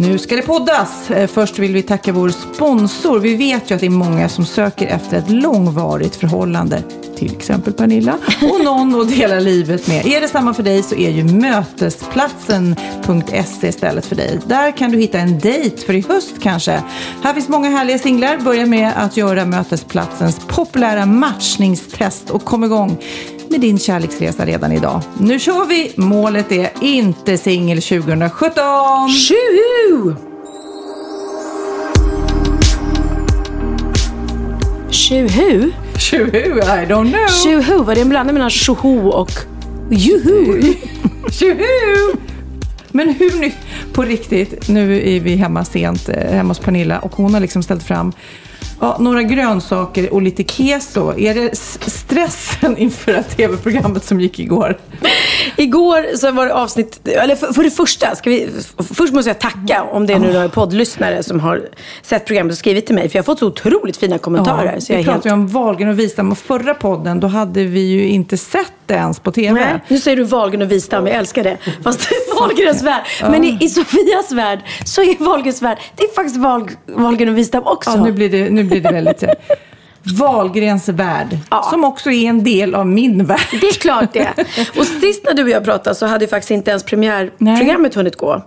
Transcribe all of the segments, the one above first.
Nu ska det poddas! Eh, Först vill vi tacka vår sponsor. Vi vet ju att det är många som söker efter ett långvarigt förhållande. Till exempel Pernilla. Och någon att dela livet med. Är det samma för dig så är ju mötesplatsen.se istället för dig. Där kan du hitta en dejt för i höst kanske. Här finns många härliga singlar. Börja med att göra Mötesplatsens populära matchningstest och kom igång med din kärleksresa redan idag. Nu kör vi! Målet är inte singel 2017! Tjoho! Tjoho? Tjoho, I don't know! Tjoho, var det en blandning mellan tjoho och juhu? Tjoho! Men hur nu, på riktigt, nu är vi hemma sent, eh, hemma hos Pernilla och hon har liksom ställt fram ja, några grönsaker och lite keso. Är det stressen inför det här tv-programmet som gick igår? Igår så var det avsnitt, eller för, för det första, ska vi, först måste jag tacka om det är nu några poddlyssnare som har sett programmet och skrivit till mig. För jag har fått så otroligt fina kommentarer. så jag vi pratade helt... om Wahlgren och Wistam och förra podden, då hade vi ju inte sett det ens på tv. Nej, nu säger du Wahlgren och Wistam, jag älskar det. Fast det är Wahlgrens värld. Men i, i Sofias värld så är Wahlgrens värld, det är faktiskt Wahl, Wahlgren och Wistam också. Ja, nu blir det, nu blir det väldigt... Wahlgrens värld, Ja. som också är en del av min värld. Det är klart det. Och sist när du och jag pratade så hade faktiskt inte ens premiärprogrammet hunnit gå.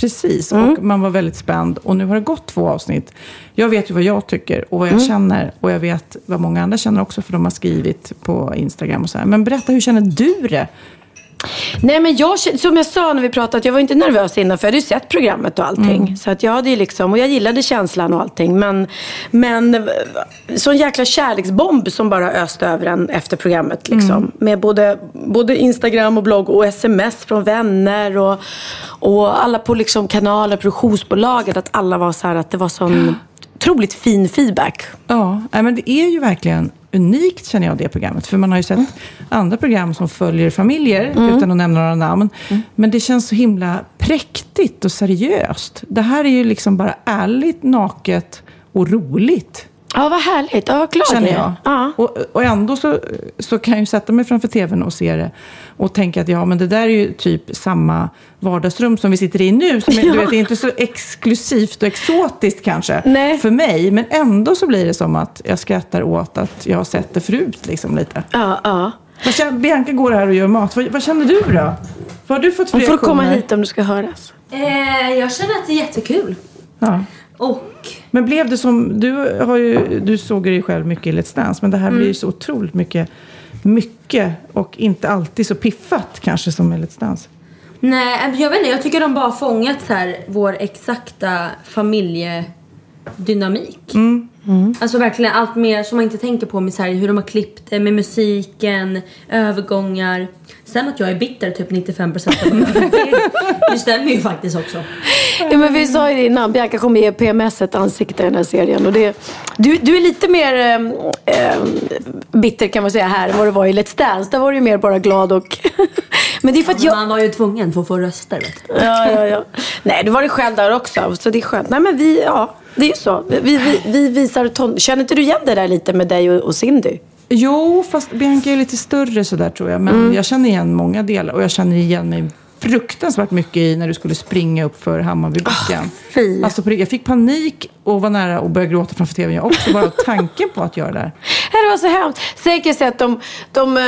Precis, Mm. och man var väldigt spänd. Och nu har det gått två avsnitt. Jag vet ju vad jag tycker och vad jag Mm. känner. Och jag vet vad många andra känner också, för de har skrivit på Instagram och så här. Men berätta, hur känner du det? Nej men jag, som jag sa när vi pratade, att jag var inte nervös innan för jag hade ju sett programmet och allting. Mm. Så att jag hade ju liksom, och jag gillade känslan och allting. Men, men sån jäkla kärleksbomb som bara öste över en efter programmet. Liksom. Mm. Med både, både Instagram och blogg och sms från vänner och, och alla på liksom kanaler, produktionsbolaget. Att alla var så här, att det var sån otroligt fin feedback. Ja, men det är ju verkligen unikt känner jag det programmet. För man har ju sett andra program som följer familjer, utan att nämna några namn. Men det känns så himla präktigt och seriöst. Det här är ju liksom bara ärligt, naket och roligt. Ja, vad härligt. Ja, vad glad känner jag. Ja. Och, och ändå så, så kan jag ju sätta mig framför tvn och se det och tänka att ja, men det där är ju typ samma vardagsrum som vi sitter i nu. Som är, Ja. du vet, det är inte så exklusivt och exotiskt kanske Nej. för mig. Men ändå så blir det som att jag skrattar åt att jag har sett det förut liksom lite. Ja, ja. Vad känner, Bianca går här och gör mat. Vad, vad känner du då? Vad har du fått för Hon får komma hit om du ska höras. Eh, jag känner att det är jättekul. Ja. Och Men blev det som, du, har ju, du såg dig själv mycket i Let's Dance, men det här Mm. blir ju så otroligt mycket, mycket och inte alltid så piffat kanske som med Let's Dance. nej, jag vet inte, jag tycker de bara fångat så här vår exakta familje familjedynamik. Alltså verkligen allt mer som man inte tänker på med så här, hur de har klippt det, med musiken, övergångar. Sen att jag är bitter typ 95% av det, det stämmer ju faktiskt också. Ja, men vi sa ju det innan, Bianca kommer ge PMS ett ansikte i den här serien. Och det, du, du är lite mer ehm, bitter kan man säga här än vad du var i Let's Dance. Där var du ju mer bara glad och... men det är för att jag... Man var ju tvungen för att få röster vet du. Ja, ja, ja. Nej, du var det själv där också. Så det är skönt. Nej, men vi, ja, det är ju så. Vi, vi, vi visar ton... Känner inte du igen det där lite med dig och, och Cindy? Jo, fast Bianca är lite större sådär tror jag. Men Mm. jag känner igen många delar och jag känner igen mig fruktansvärt mycket i när du skulle springa upp för Hammarbybacken. Fy. Alltså, jag fick panik och var nära att börja gråta framför tvn. Jag också, bara tanken på att göra det Det var så hemskt. Säga att de, de eh,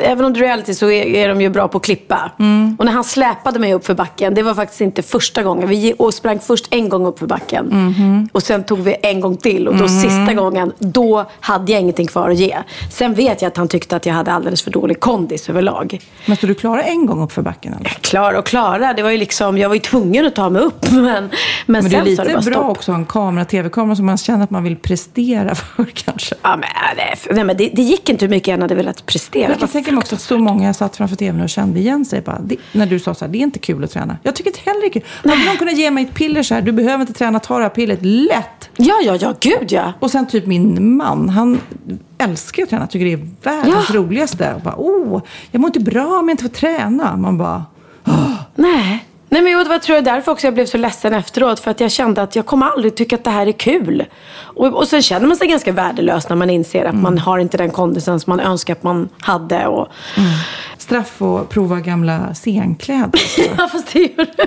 även om det är reality så är, är de ju bra på att klippa. Mm. Och när han släpade mig upp för backen, det var faktiskt inte första gången. Vi och sprang först en gång upp för backen. Mhm. Och sen tog vi en gång till. Och då sista gången, då hade jag ingenting kvar att ge. Sen vet jag att han tyckte att jag hade alldeles för dålig kondis överlag. Men så du klarade en gång upp för backen? Eller? Klara och klara, det var ju liksom, jag var ju tvungen att ta mig upp. Men, men, Men det är lite det bra stopp. också att ha en kamera, tv-kamera som man känner att man vill prestera för kanske. Ja, men, nej, men det, det gick inte hur mycket jag hade velat prestera. Jag kan tänka mig också att så många satt framför tvn och kände igen sig. Bara, det, när du sa så här, det är inte kul att träna. Jag tycker inte heller det är kul. Hade någon kunnat ge mig ett piller så här, du behöver inte träna, ta det här pillret lätt. Ja, ja, ja, gud ja. Och sen typ min man, han älskar att träna, tycker det är världens Ja. roligaste. Och bara, oh, jag mår inte bra om jag inte får träna. Man bara, Nej. Nej men det var tror jag därför också jag blev så ledsen efteråt. För att jag kände att jag kommer aldrig tycka att det här är kul. Och, och sen känner man sig ganska värdelös när man inser att man har inte den kondisen som man önskar att man hade. Och... straff och prova gamla scenkläder. Ja fast det gjorde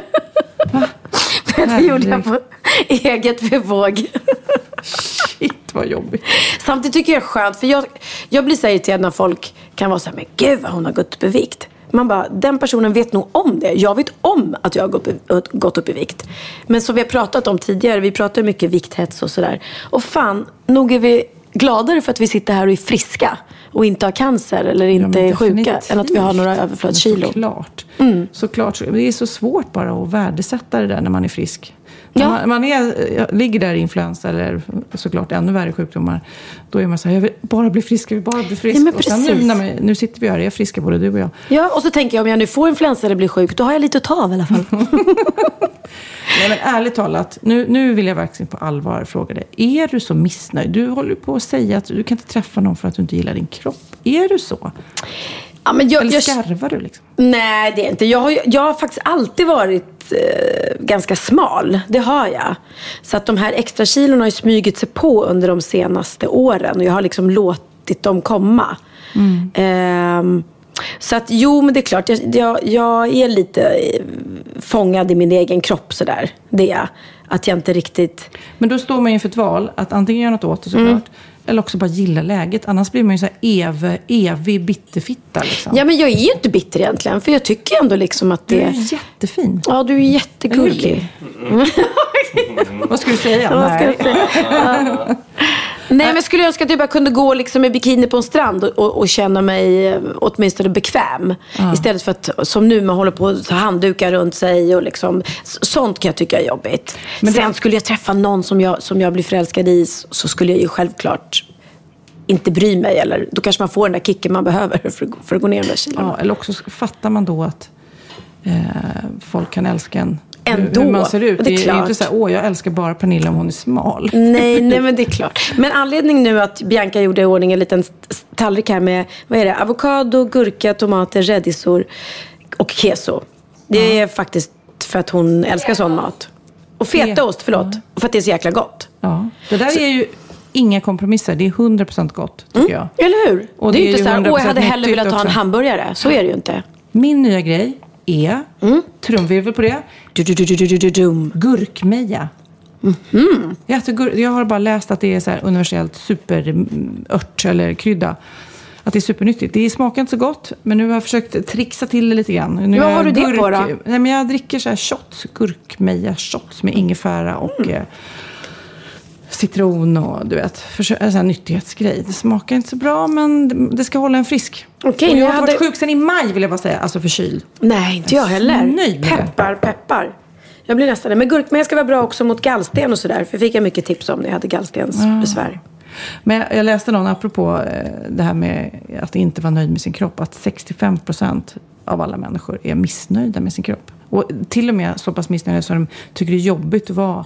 Men det gjorde jag på eget bevåg. Shit vad jobbigt. Samtidigt tycker jag det är skönt, för jag, jag blir så irriterad när folk kan vara så här, men gud vad hon har gått upp i vikt. Man bara, den personen vet nog om det. Jag vet om att jag har gått upp, i- gått upp i vikt. Men som vi har pratat om tidigare, vi pratar mycket vikthets och sådär. Och fan, nog är vi gladare för att vi sitter här och är friska. Och inte har cancer eller Ja, inte men är sjuka. Än att vi har några överflödskilo. Såklart. Såklart. så- Det är så svårt bara att värdesätta det där när man är frisk. Ja. Man, man är, ligger där i influensa eller såklart ännu värre sjukdomar. Då är man så här, jag vill bara bli frisk, jag vill bara bli frisk. Ja, och sen nu, man, nu sitter vi här, är friska både du och jag. Ja, och så tänker jag om jag nu får influensa eller blir sjuk, då har jag lite att ta av i alla fall. Nej, men ärligt talat, nu, nu vill jag verkligen på allvar fråga dig. Är du så missnöjd? Du håller på att säga att du kan inte träffa någon för att du inte gillar din kropp. Är du så? Ja, men jag, Eller jag, skarvar du liksom? Nej, det är inte. Jag har, jag har faktiskt alltid varit eh, ganska smal. Det har jag. Så att de här extra kilorna har ju smugit sig på under de senaste åren. Och jag har liksom låtit dem komma. Ehm, så att jo, men det är klart. Jag, jag, jag är lite eh, fångad i min egen kropp sådär. Det är jag. Att jag inte riktigt... Men då står man inför ett val, att antingen göra något åt det såklart, Mm. eller också bara gilla läget. Annars blir man ju så ev, evig bitterfitta. Liksom. Ja, men jag är ju inte bitter egentligen. För jag tycker ändå liksom att Du det... är jättefin. Ja, du är jättegullig. Vad ska du säga? Vad ska jag säga? Ja. Nej, men jag skulle önska att jag bara kunde gå liksom i bikini på en strand och, och, känna mig eh, åtminstone bekväm. Istället för att som nu man håller på att ta handdukar runt sig och liksom, sånt kan jag tycka är jobbigt. Men det- Sen skulle jag träffa någon som jag, som jag blir förälskad i så skulle jag ju självklart inte bry mig. Eller då kanske man får den där kicken man behöver för, för att gå ner där kilona. Ja, eller också fattar man då att eh, folk kan älska en Ändå. hur, man ser ut. Det är Det är, inte så här, åh jag älskar bara Pernilla om hon är smal. Nej, nej men det är klart. Men anledningen nu att Bianca gjorde i ordning en liten tallrik här med vad är det? avokado, gurka, tomater, rädisor och keso. Det är faktiskt för att hon älskar sån mat. Och fetaost, förlåt. Och för att det är så jäkla gott. Ja. Det där är ju inga kompromisser. Det är 100% gott, tycker jag. Eller hur? Och det är det ju är inte ju så här, åh jag 100% hade hellre velat ha en hamburgare. Så är det ju inte. Min nya grej är, Mm. trumvirvel på det, Du, du, du, gurkmeja. Mhm. Jag, äter gur- jag har bara läst att det är så här universellt superört eller krydda. Att det är supernyttigt. Det smakar inte så gott, men nu har jag försökt trixa till det lite grann. Nu är har du det på då? Nej, men jag dricker så här shots, gurkmeja shots med ingefära och Mm. Citron och du vet, en sån nyttighetsgrej. Det smakar inte så bra, men det- ska hålla en frisk. Okej, och jag har hade- varit sjuk sedan i maj vill jag bara säga, alltså förkyld. Nej, inte jag heller. nöjd med det. peppar, peppar. Jag blir nästan det. Men gurkmeja ska vara bra också mot gallsten och sådär. För fick jag mycket tips om när jag hade gallstensbesvär. Men jag, jag läste någon, apropå eh, det här med att inte vara nöjd med sin kropp, att 65% av alla människor är missnöjda med sin kropp. Och till och med så pass missnöjda så de tycker det är jobbigt att vara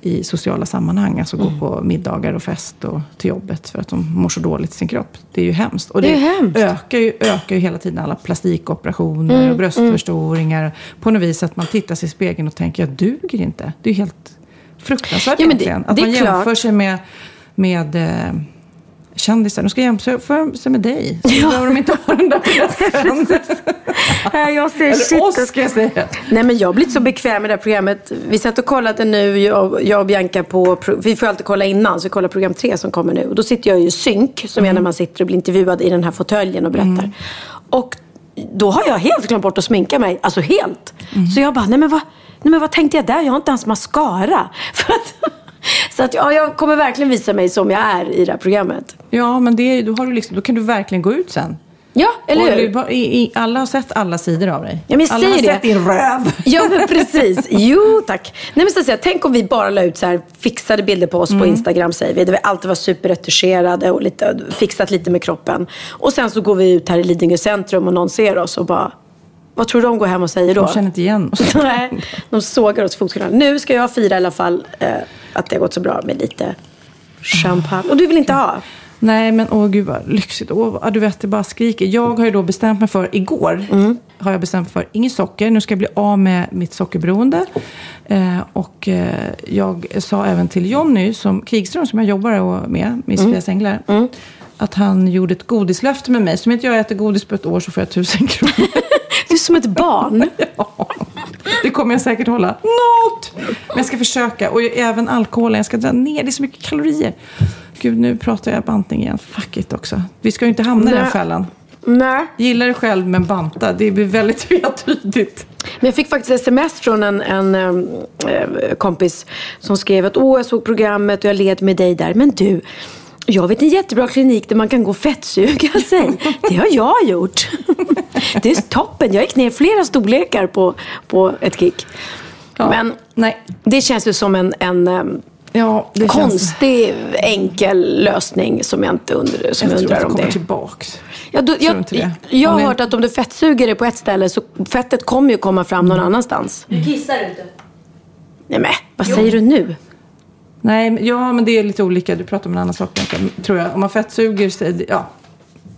i sociala sammanhang. Alltså Mm. gå på middagar och fest och till jobbet för att de mår så dåligt i sin kropp. Det är ju hemskt. Och Det är hemskt. Ökar, ju, ökar ju hela tiden alla plastikoperationer Mm, och bröstförstoringar. På något vis att man tittar sig i spegeln och tänker, jag duger inte. Det är ju helt fruktansvärt Ja, det- egentligen. Att det man klart. jämför sig med, med eh, kändisar. De ska jämföra sig med dig. Så ja. behöver de inte ha den där jag ser Eller shit. oss ska jag säga. Nej men jag har blivit så bekväm med det här programmet. Vi satt och kollade nu, jag, och Bianca på, vi får alltid kolla innan, så vi kollar program tre som kommer nu. Och då sitter jag ju i synk, som är när man sitter och blir intervjuad i den här fåtöljen och berättar. Och då har jag helt glömt bort att sminka mig, alltså helt. Så jag bara, nej men, vad, nej men vad tänkte jag där? Jag har inte ens mascara. För att, så att ja, jag kommer verkligen visa mig som jag är i det här programmet. Ja, men det, då, har du liksom, då kan du verkligen gå ut sen. Ja, eller Och hur? bara- i, i, alla har sett alla sidor av dig. Ja, men jag alla har det. sett din röv. Ja, men precis. Jo, tack. Nej, men så att säga, tänk om vi bara la ut så här fixade bilder på oss på Instagram, säger vi. Där vi alltid var superretuscherade och lite, fixat lite med kroppen. Och sen så går vi ut här i Lidingö centrum och någon ser oss och bara, vad tror du de går hem och säger då? De känner inte igen oss. Nej, de sågar oss fotknölarna. Nu ska jag fira i alla fall eh, att det har gått så bra med lite champagne. Och du vill inte ha? Nej, men åh gud vad lyxigt. Åh, du vet, det bara skriker. Jag har ju då bestämt mig för, igår, har jag bestämt mig för inget socker. Nu ska jag bli av med mitt sockerberoende. Eh, och eh, jag sa även till Jonny som Kikström, som jag jobbar med, med Sofias Änglar, att han gjorde ett godislöfte med mig. Så om inte jag äter godis på ett år så får jag tusen kronor. Du är som ett barn. Ja, det kommer jag säkert hålla. Något! Men jag ska försöka. Och även alkoholen. Jag ska dra ner. Det är så mycket kalorier. Gud, nu pratar jag bantning igen. Fuck it också. Vi ska ju inte hamna i den Nej. fällan. Nej. Gillar det själv men banta. Det blir väldigt tvetydigt. Men jag fick faktiskt sms från en, en eh, kompis som skrev att åh, jag såg programmet och jag led med dig där. Men du, jag vet en jättebra klinik där man kan gå och fettsuga sig. Det har jag gjort. Det är toppen. Jag gick ner flera storlekar på, på ett kick. Ja. Men Nej. det känns ju som en, en em, Ja, det känns... konstig, enkel lösning som jag inte undrar, som Jag jag tror att undrar det om kommer det. tillbaks. Ja, då, jag, jag har hört att om du fettsuger det på ett ställe så fettet kommer ju komma fram någon annanstans. Du kissar inte. Nej men, vad säger du nu? Nej, men- ja men det är lite olika. Du pratar om en annan sak. Tror jag. Om man fettsuger sig... Ja.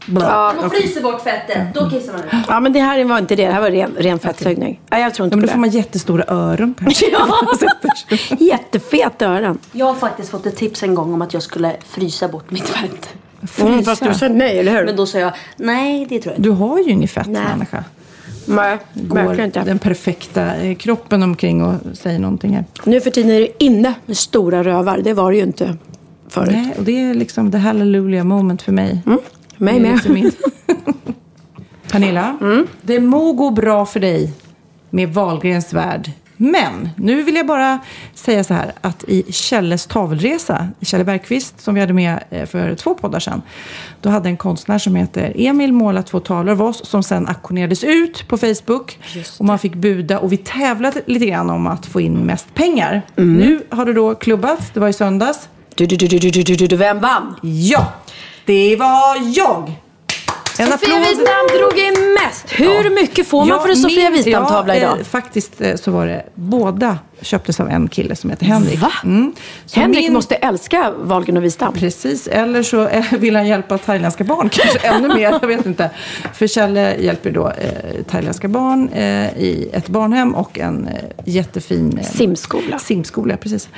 Bra. Man fryser bort fettet, då kissar man ut. Ja men det här var inte det, det här var ren, ren fettsugning. Nej jag tror Ja, inte men på då får man jättestora öron kanske. Ja, jättefeta öron. Jag har faktiskt fått ett tips en gång om att jag skulle frysa bort mitt fett. Mm, fast du sa nej, eller hur? Men då sa jag, nej det tror jag inte. Du har ju inget fett Nej. människa. Nej, Går inte. den perfekta eh, kroppen omkring och säger någonting här. Nu för tiden är det inne med stora rövar. Det var det ju inte förut. Nej, och det är liksom the hallelujah moment för mig. Mm, mig med. lite min- Pernilla, det må gå bra för dig med Wahlgrens värld. Men nu vill jag bara säga så här att i Kjelles tavelresa, Kjelle Bergqvist som vi hade med eh, för två poddar sedan. Då hade en konstnär som heter Emil målat två tavlor av oss som sen auktionerades ut på Facebook. Och man fick buda och vi tävlade lite grann om att få in mest pengar. Nu har det då klubbats, det var i söndags. Du, du, du, du, du, du, du, du, vem vann? Ja, det var jag! En Sofia applåd. Wistam drog in mest. Hur mycket får man Ja, för en Sofia Wistam-tavla ja, idag? Eh, faktiskt eh, så var det båda köptes av en kille som heter Henrik. Va? Mm. Henrik min- måste älska Wahlgren och Wistam. Precis, eller så eh, vill han hjälpa thailändska barn kanske ännu mer, jag vet inte. För Kjelle hjälper då eh, thailändska barn eh, i ett barnhem och en eh, jättefin eh, Simskola. simskola. Precis.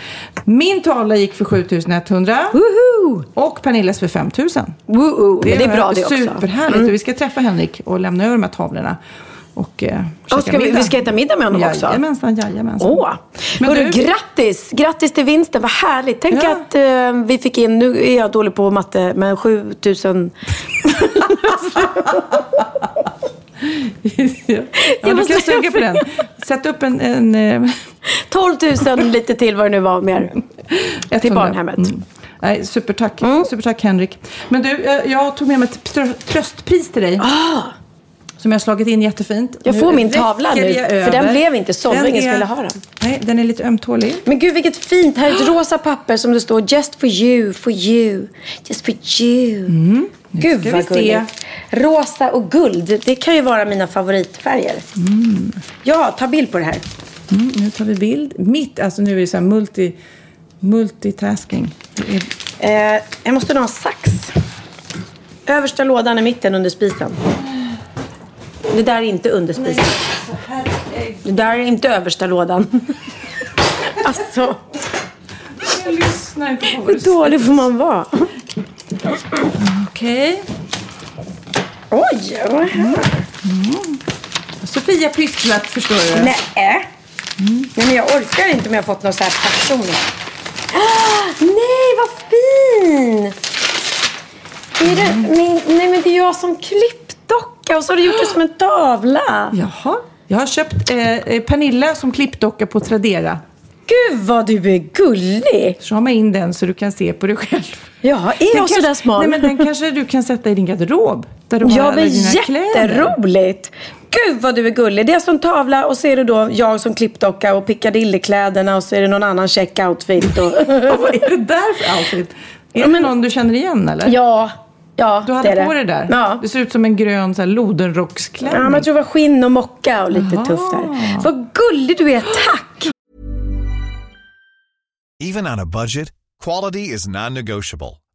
Min tavla gick för 7100 Woho! och Pernillas för 5000. Woo, men det är bra det också. Mm. Superhärligt. Och vi ska träffa Henrik och lämna över de här tavlorna. Och, eh, käka ska vi, vi ska äta middag med honom också. Jajamensan, jajamensan. Åh! Men Hörru, du- grattis! Grattis till vinsten, vad härligt. Tänk Ja. att eh, vi fick in, nu är jag dålig på matte, men 7000... ja, du måste kan suga på den. Sätt upp en... en eh, 12 000 lite till vad det nu var mer. Till 100. barnhemmet. Mm. Nej, supertack. Mm. Supertack Henrik. Men du, eh, jag tog med mig ett trö- tröstpris till dig. Som jag har slagit in jättefint. Ah! Jag Nu får min tavla nu, för den blev inte såld. Den ingen är- ville ha den. Nej, den är lite ömtålig. Men gud vilket fint, här är ett rosa papper som det står Just for you, for you, just for you. Gud ska vi vad gulligt. Rosa och guld, det kan ju vara mina favoritfärger. Ja, ta bild på det här. Mm, nu tar vi bild. Mitt, alltså nu är det så här multi, multitasking. Är- Eh, jag måste nog ha en sax. Översta lådan i mitten under spisen. Det där är inte under spisen. Det där är inte översta lådan. alltså, Jag lyssnar inte på vad hur du säger. dålig får man vara? Okej. Oj, vad här? Sofia pysslat förstår du. Nej. Nej, men jag orkar inte om jag har fått något så här personligt. Nej, vad fin! Är det, min, nej, men det är jag som klippdocka och så har du gjort det som en tavla. Jaha. Jag har köpt eh, eh, Pernilla som klippdocka på Tradera. Gud vad du är gullig! Så har man in den så du kan se på dig själv. Ja, är Den jag sådär smal? Nej, men den kanske du kan sätta i din garderob. Där du har Ja, alla men dina kläder. Gud vad du är gullig. Det är som en tavla och så är det då jag som klippdocka och Piccadilly-kläderna och så är det någon annan check outfit. Och... Vad är det där för outfit? Är det någon du känner igen eller? ja, ja Du det hade är på det där? Ja. Det ser ut som en grön så här, lodenrocksklänning. Ja, men jag tror det var skinn och mocka och lite Jaha. tufft där. Vad gullig du är, tack! Even on a budget, quality is non-negotiable.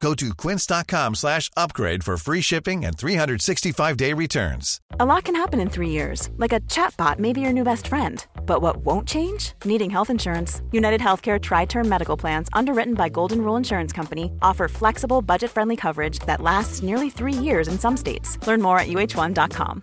Go to quince.com slash upgrade for free shipping and 365-day returns. A lot can happen in three years, like a chatbot may be your new best friend. But what won't change? Needing health insurance. United Healthcare Tri Term Medical Plans, underwritten by Golden Rule Insurance Company, offer flexible, budget friendly coverage that lasts nearly three years in some states. Learn more at uh1.com.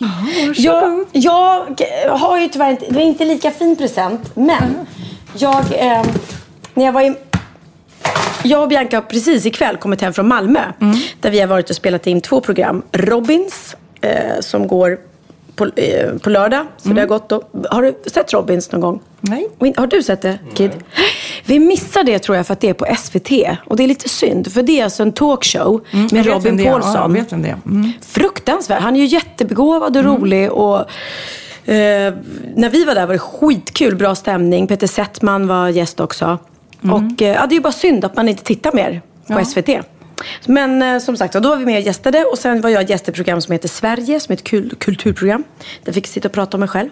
varsågod. jag, jag har ju tyvärr inte, det är inte lika fin present, men jag, eh, när jag var i jag och Bianca har precis ikväll kommit hem från Malmö. Där vi har varit och spelat in två program. Robins, eh, som går på, eh, på lördag. Så det har gått då. Har du sett Robins någon gång? Nej. Har du sett det, Kid? Vi missar det tror jag för att det är på SVT. Och det är lite synd, för det är alltså en talkshow Jag med Robin. Ja, Paulsson. är. Mm. Fruktansvärd. Han är ju jättebegåvad och rolig. Och, eh, när vi var där var det skitkul, bra stämning. Peter Settman var gäst också. Och eh, ja, det är ju bara synd att man inte tittar mer på SVT. Men eh, som sagt, då var vi med och gästade och sen var jag gäst i ett program som heter Sverige, som är ett kul kulturprogram. Där fick jag sitta och prata om mig själv.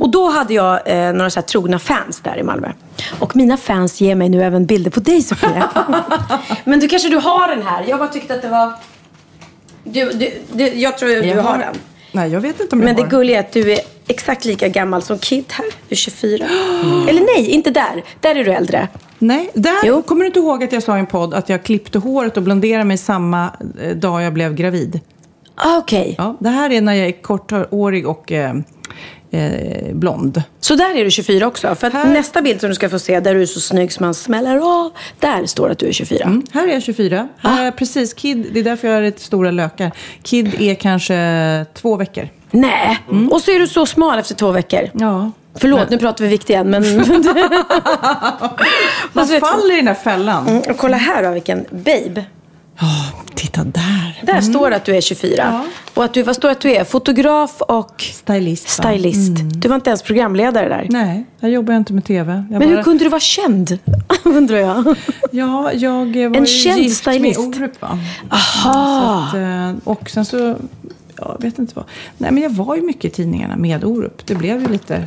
Och då hade jag eh, några så här trogna fans där i Malmö. Och mina fans ger mig nu även bilder på dig Sofia. Men du kanske du har den här? Jag bara tyckte att det var... Du, du, du, jag tror du har den. Nej, jag vet inte om Men jag det har. gulliga är att du är exakt lika gammal som Kid här. Du är 24. Eller nej, inte där. Där är du äldre. Nej, där Jo. kommer du inte ihåg att jag sa i en podd att jag klippte håret och blonderade mig samma eh, dag jag blev gravid? Ah, Okej. Ja, det här är när jag är korthårig och eh, eh, blond. Så där är du 24 också. För Här- nästa bild som du ska få se, där du är så snygg som man smäller av. Där står att du är 24. Mm, här är jag 24. Här är jag precis Kid, det är därför jag har lite stora lökar. Kid är kanske två veckor. Nej. Och så är du så smal efter två veckor. Ja. Förlåt, nu pratar vi vikt igen. Men... Man vet- faller i den där fällan. Mm, och kolla här då, vilken babe. Ja, titta där. Där står det att du är 24. Ja. Och att du, vad står det att du är? Fotograf och Stylist. stylist. Du var inte ens programledare där. Nej, jag jobbar inte med tv. Jag Men hur bara- kunde du vara känd? Undrar jag. Ja, jag var En ju känd gift stylist. med Orup. Va? Aha. Så att, eh, och sen så, ja, jag vet inte vad. Nej, men jag var ju mycket i tidningarna med Orup. Det blev ju lite,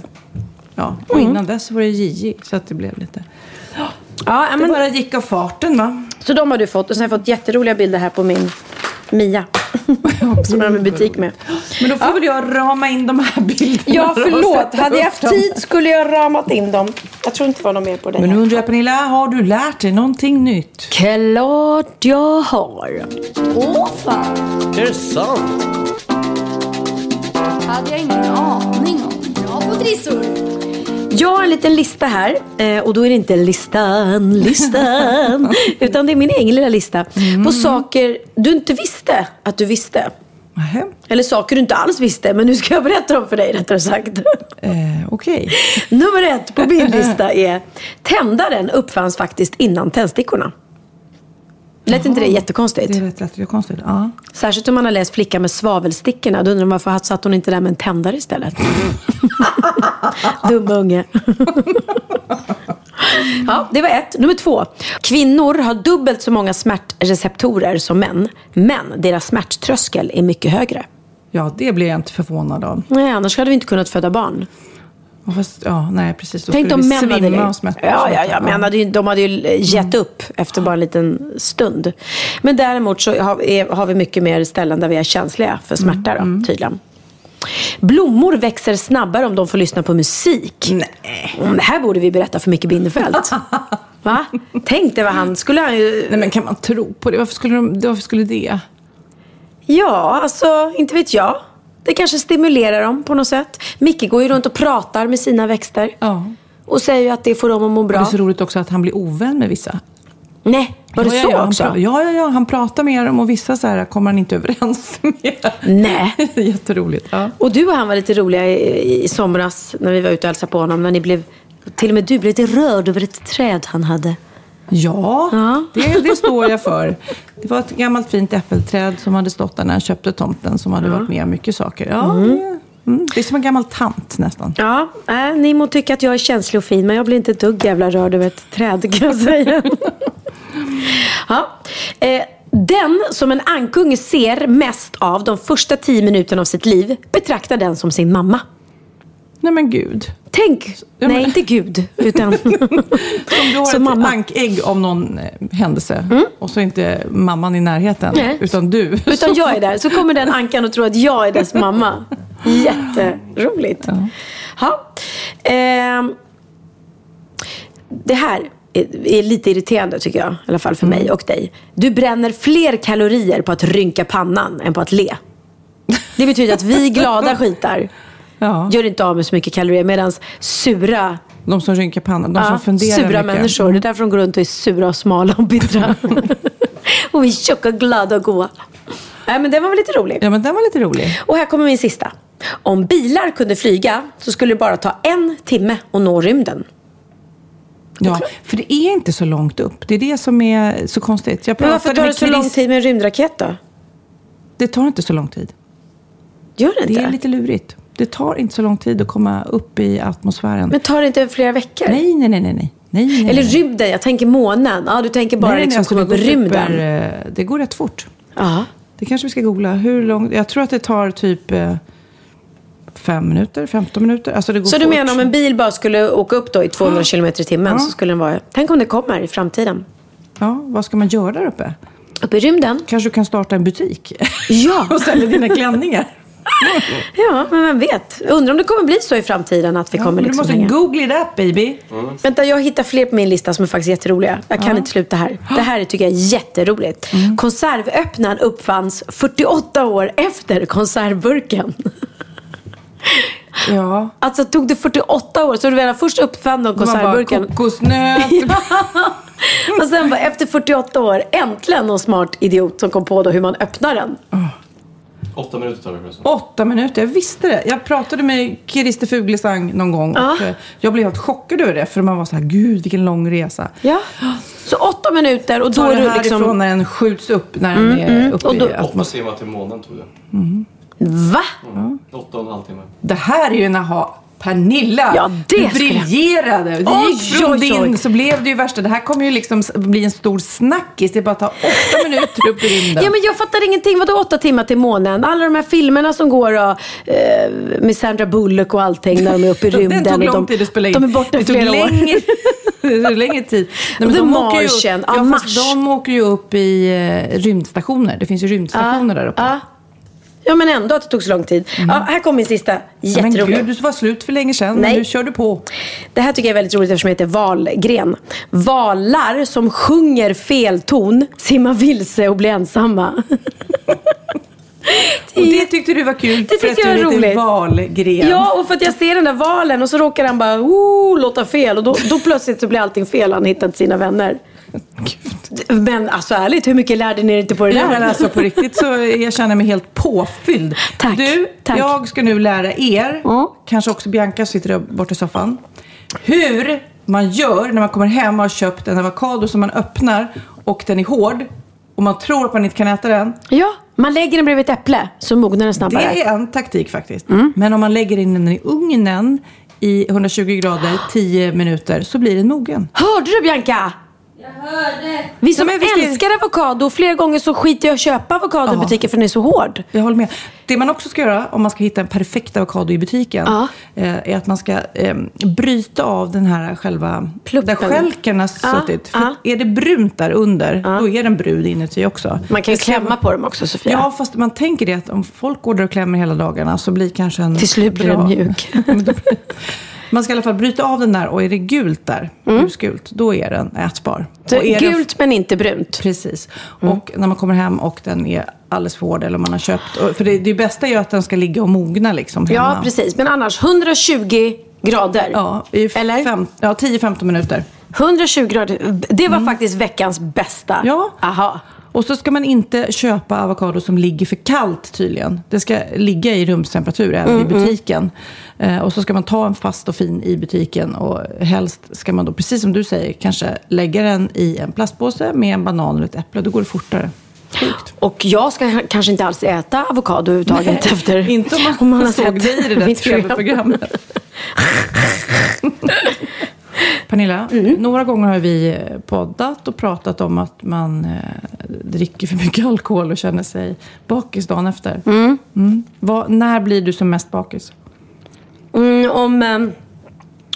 ja. Och Mm. innan dess var det JJ. Så att det blev lite, Ja, det men, bara gick av farten va. så de har du fått. Och sen har jag fått jätteroliga bilder här på min Mia. som jag har med butik med. Men då får väl jag rama in de här bilderna. Ja, förlåt. Hade jag haft tid skulle jag ramat in dem. Jag tror inte det var något mer på dig. Men nu undrar jag Pernilla, har du lärt dig någonting nytt? Klart jag har. Åh fan, Är det sant? hade jag ingen aning om. Bra på trissor. Jag har en liten lista här. eh, Och då är det inte listan, listan. utan det är min egen lilla lista. På saker du inte visste att du visste. Nähä, Eller saker du inte alls visste. Men nu ska jag berätta dem för dig rättare sagt. eh, okej. Nummer ett på min lista är Tändaren uppfanns faktiskt innan tändstickorna. Lät inte det jättekonstigt? Det är rätt lätt, det är konstigt. Ja. Särskilt om man har läst Flickan med svavelstickorna. Då undrar man varför satt hon inte där med en tändare istället? Dum unge. ja, det var ett. Nummer två. Kvinnor har dubbelt så många smärtreceptorer som män. Men deras smärttröskel är mycket högre. ja, det blir jag inte förvånad av. Nej, annars hade vi inte kunnat föda barn. Fast, ja, nej, precis. Då Tänk om män hade. Ja, ja, ja. Men hade ju, de hade ju gett upp efter bara en liten stund. Men däremot så har, är, har vi mycket mer ställen där vi är känsliga för smärta då, tydligen. Blommor växer snabbare om de får lyssna på musik. Nej. Mm, det här borde vi berätta för Micke Bindefeld. Va? Tänk dig vad han skulle han ju... Nej, men kan man tro på det? Varför skulle, de, varför skulle det? Ja, alltså inte vet jag. Det kanske stimulerar dem på något sätt. Micke går ju runt och pratar med sina växter. Ja. Och säger att det får dem att må Och det bra. är så roligt också att han blir ovän med vissa. Nej, var det ja, så ja, också? Han, pra- ja, ja, ja, han pratar med dem och vissa så här kommer han inte överens med. Nej. Jätteroligt. Ja. Och du och han var lite roliga i, i somras när vi var ute och hälsade på honom. När ni blev, till och med du blev lite rörd över ett träd han hade. Ja, Ja. Det, det står jag för. Det var ett gammalt fint äppelträd som hade stått där när han köpte tomten som hade varit med om mycket saker. Ja, det, mm, det är som en gammal tant nästan. Ja, äh, ni må tycka att jag är känslig och fin, men jag blir inte ett dugg jävla rörd över ett träd kan jag säga. ja. eh, den som en ankunge ser mest av de första tio minuterna av sitt liv betraktar den som sin mamma. Nej men gud. Tänk, Ja, nej men- inte Gud, utan Om du har ett mamma. ankägg av någon eh, händelse och så är inte mamman i närheten, Nej. utan du. Utan jag är där. Så kommer den ankan och tror att jag är dess mamma. Jätteroligt. Ja. Ehm, det här är, lite irriterande tycker jag. I alla fall för mig och dig. Du bränner fler kalorier på att rynka pannan än på att le. Det betyder att vi glada skitar Ja. gör inte av med så mycket kalorier. Medan sura, De som rynkar pannan, de ja, som funderar sura mycket. människor, det är därför de går runt och är sura och smala och bittra. och vi är tjocka, glada och goa. Nej, men det var väl lite roligt. Ja, men den var lite rolig. Och här kommer min sista. Om bilar kunde flyga så skulle det bara ta en timme att nå rymden. Ja, för det är inte så långt upp. Det är det som är så konstigt. Jag Men varför tar det så Chris- lång tid med en rymdraket då? Det tar inte så lång tid. Gör det Det inte? är lite lurigt. Det tar inte så lång tid att komma upp i atmosfären. Men tar det inte flera veckor? nej, nej, nej, nej, nej. nej, Eller rymden, jag tänker månen. Ja, du tänker bara Nej, nej, liksom alltså, komma upp i rymden. super, eh, det går rätt fort. Ja. Det kanske vi ska googla. Hur långt? Jag tror att det tar typ eh, fem minuter, 15 minuter. Alltså det går Så du fort. menar om en bil bara skulle åka upp då i 200 km i timmen så skulle den vara... Tänk om det kommer i framtiden. Ja, vad ska man göra där uppe? Upp i rymden? Kanske du kan starta en butik Ja! och sälja dina klänningar. Ja, men vem vet? Undrar om det kommer bli så i framtiden att vi Ja, kommer men du liksom måste hänga. googla it up baby. Vänta, jag hittar fler på min lista som är faktiskt jätteroliga. Jag kan inte sluta här. Det här tycker jag är jätteroligt. Mm. Konservöppnaren uppfanns 48 år efter konservburken. Ja. Alltså tog det 48 år, så du menar först uppfann de Det var bara konservburken. kokosnöt. Och sen bara efter 48 år, äntligen någon smart idiot som kom på då hur man öppnar den. Åtta minuter tar det förresten. Åtta minuter, jag visste det. Jag pratade med Christer Fuglesang någon gång Ja. och eh, jag blev helt chockad över det. För man var så här, gud vilken lång resa. Ja. Så åtta minuter och då är det du härifrån liksom... när den skjuts upp, när den är uppe Och då- i Åtta timmar till månen tog det. Va? Åtta och en halv timme. Det här är ju en aha. Pernilla, Ja, det du briljerade. Det Oj, gick från oj, oj. din så blev det ju värsta. Det här kommer ju liksom bli en stor snackis. Det bara tar åtta minuter upp i rymden. Ja men jag fattar ingenting. Vadå åtta timmar till månen? Alla de här filmerna som går då, eh, med Sandra Bullock och allting när de är uppe i rymden. Den tog och lång de, tid att spela in. De är borta det i flera år. längre, det tog längre tid. Nej, The de åker ju, ja, ja, Mars. de åker ju upp i eh, rymdstationer. Det finns ju rymdstationer där uppe. Ja. Ja men ändå att det tog så lång tid. Ja, här kommer min sista. Ja, men Jätterolig. gud, du var slut för länge sedan. Nej. Men nu kör du på. Det här tycker jag är väldigt roligt eftersom det heter valgren. Valar som sjunger fel ton simmar vilse och blir ensamma. Och det tyckte du var kul Det för att jag du är lite roligt. valgren. Ja, och för att jag ser den där valen och så råkar han bara oh, låta fel och då, då plötsligt så blir allting fel. Han hittat sina vänner. Men alltså ärligt, hur mycket lärde ni er inte på det Ja, där? men alltså på riktigt så jag känner mig helt påfylld. Tack, Du, tack. jag ska nu lära er, kanske också Bianca sitter där borta i soffan, hur man gör när man kommer hem och har köpt en avokado som man öppnar och den är hård och man tror att man inte kan äta den. Ja, man lägger den bredvid ett äpple så mognar den snabbare. Det är en taktik faktiskt. Mm. Men om man lägger in den i ugnen i 120 grader 10 minuter så blir den mogen. Hörde du Bianca? Vi som Ja, älskar avokado, flera gånger så skiter jag i att köpa avokado i butiken för den är så hård. Jag håller med. Det man också ska göra om man ska hitta en perfekt avokado i butiken Ja. eh, är att man ska eh, bryta av den här själva, Pluppen. där stjälken har suttit. Ja. Är det brunt där under, då är den brun inuti också. Man kan ju klämma på dem också Sofia. Ja, fast man tänker det att om folk går där och klämmer hela dagarna så blir kanske en... Till slut blir bra- den mjuk. Man ska i alla fall bryta av den där och är det gult där, ljusgult, då är den ätbar. Mm. Så gult men inte brunt. Precis. Och när man kommer hem och den är alldeles för hård eller man har köpt. För det, det bästa är ju att den ska ligga och mogna liksom hemma. Ja, precis. Men annars 120 grader. Ja, i Eller? Fem, ja, Mm. 10-15 minuter. 120 grader. Det var faktiskt veckans bästa. Ja. Aha. Och så ska man inte köpa avokado som ligger för kallt tydligen. Det ska ligga i rumstemperatur även Mm, i butiken. Eh, och så ska man ta en fast och fin i butiken. Och helst ska man då, precis som du säger, kanske lägga den i en plastpåse med en banan eller ett äpple. Då går det fortare. Sjukt. Och jag ska kanske inte alls äta avokado överhuvudtaget Nej, efter inte om man har såg sett dig i det där. TV-programmet. Pernilla, Mm. några gånger har vi eh, poddat och pratat om att man eh, dricker för mycket alkohol och känner sig bakis dagen efter. Mm. Vad, när blir du som mest bakis? Mm, om, ehm,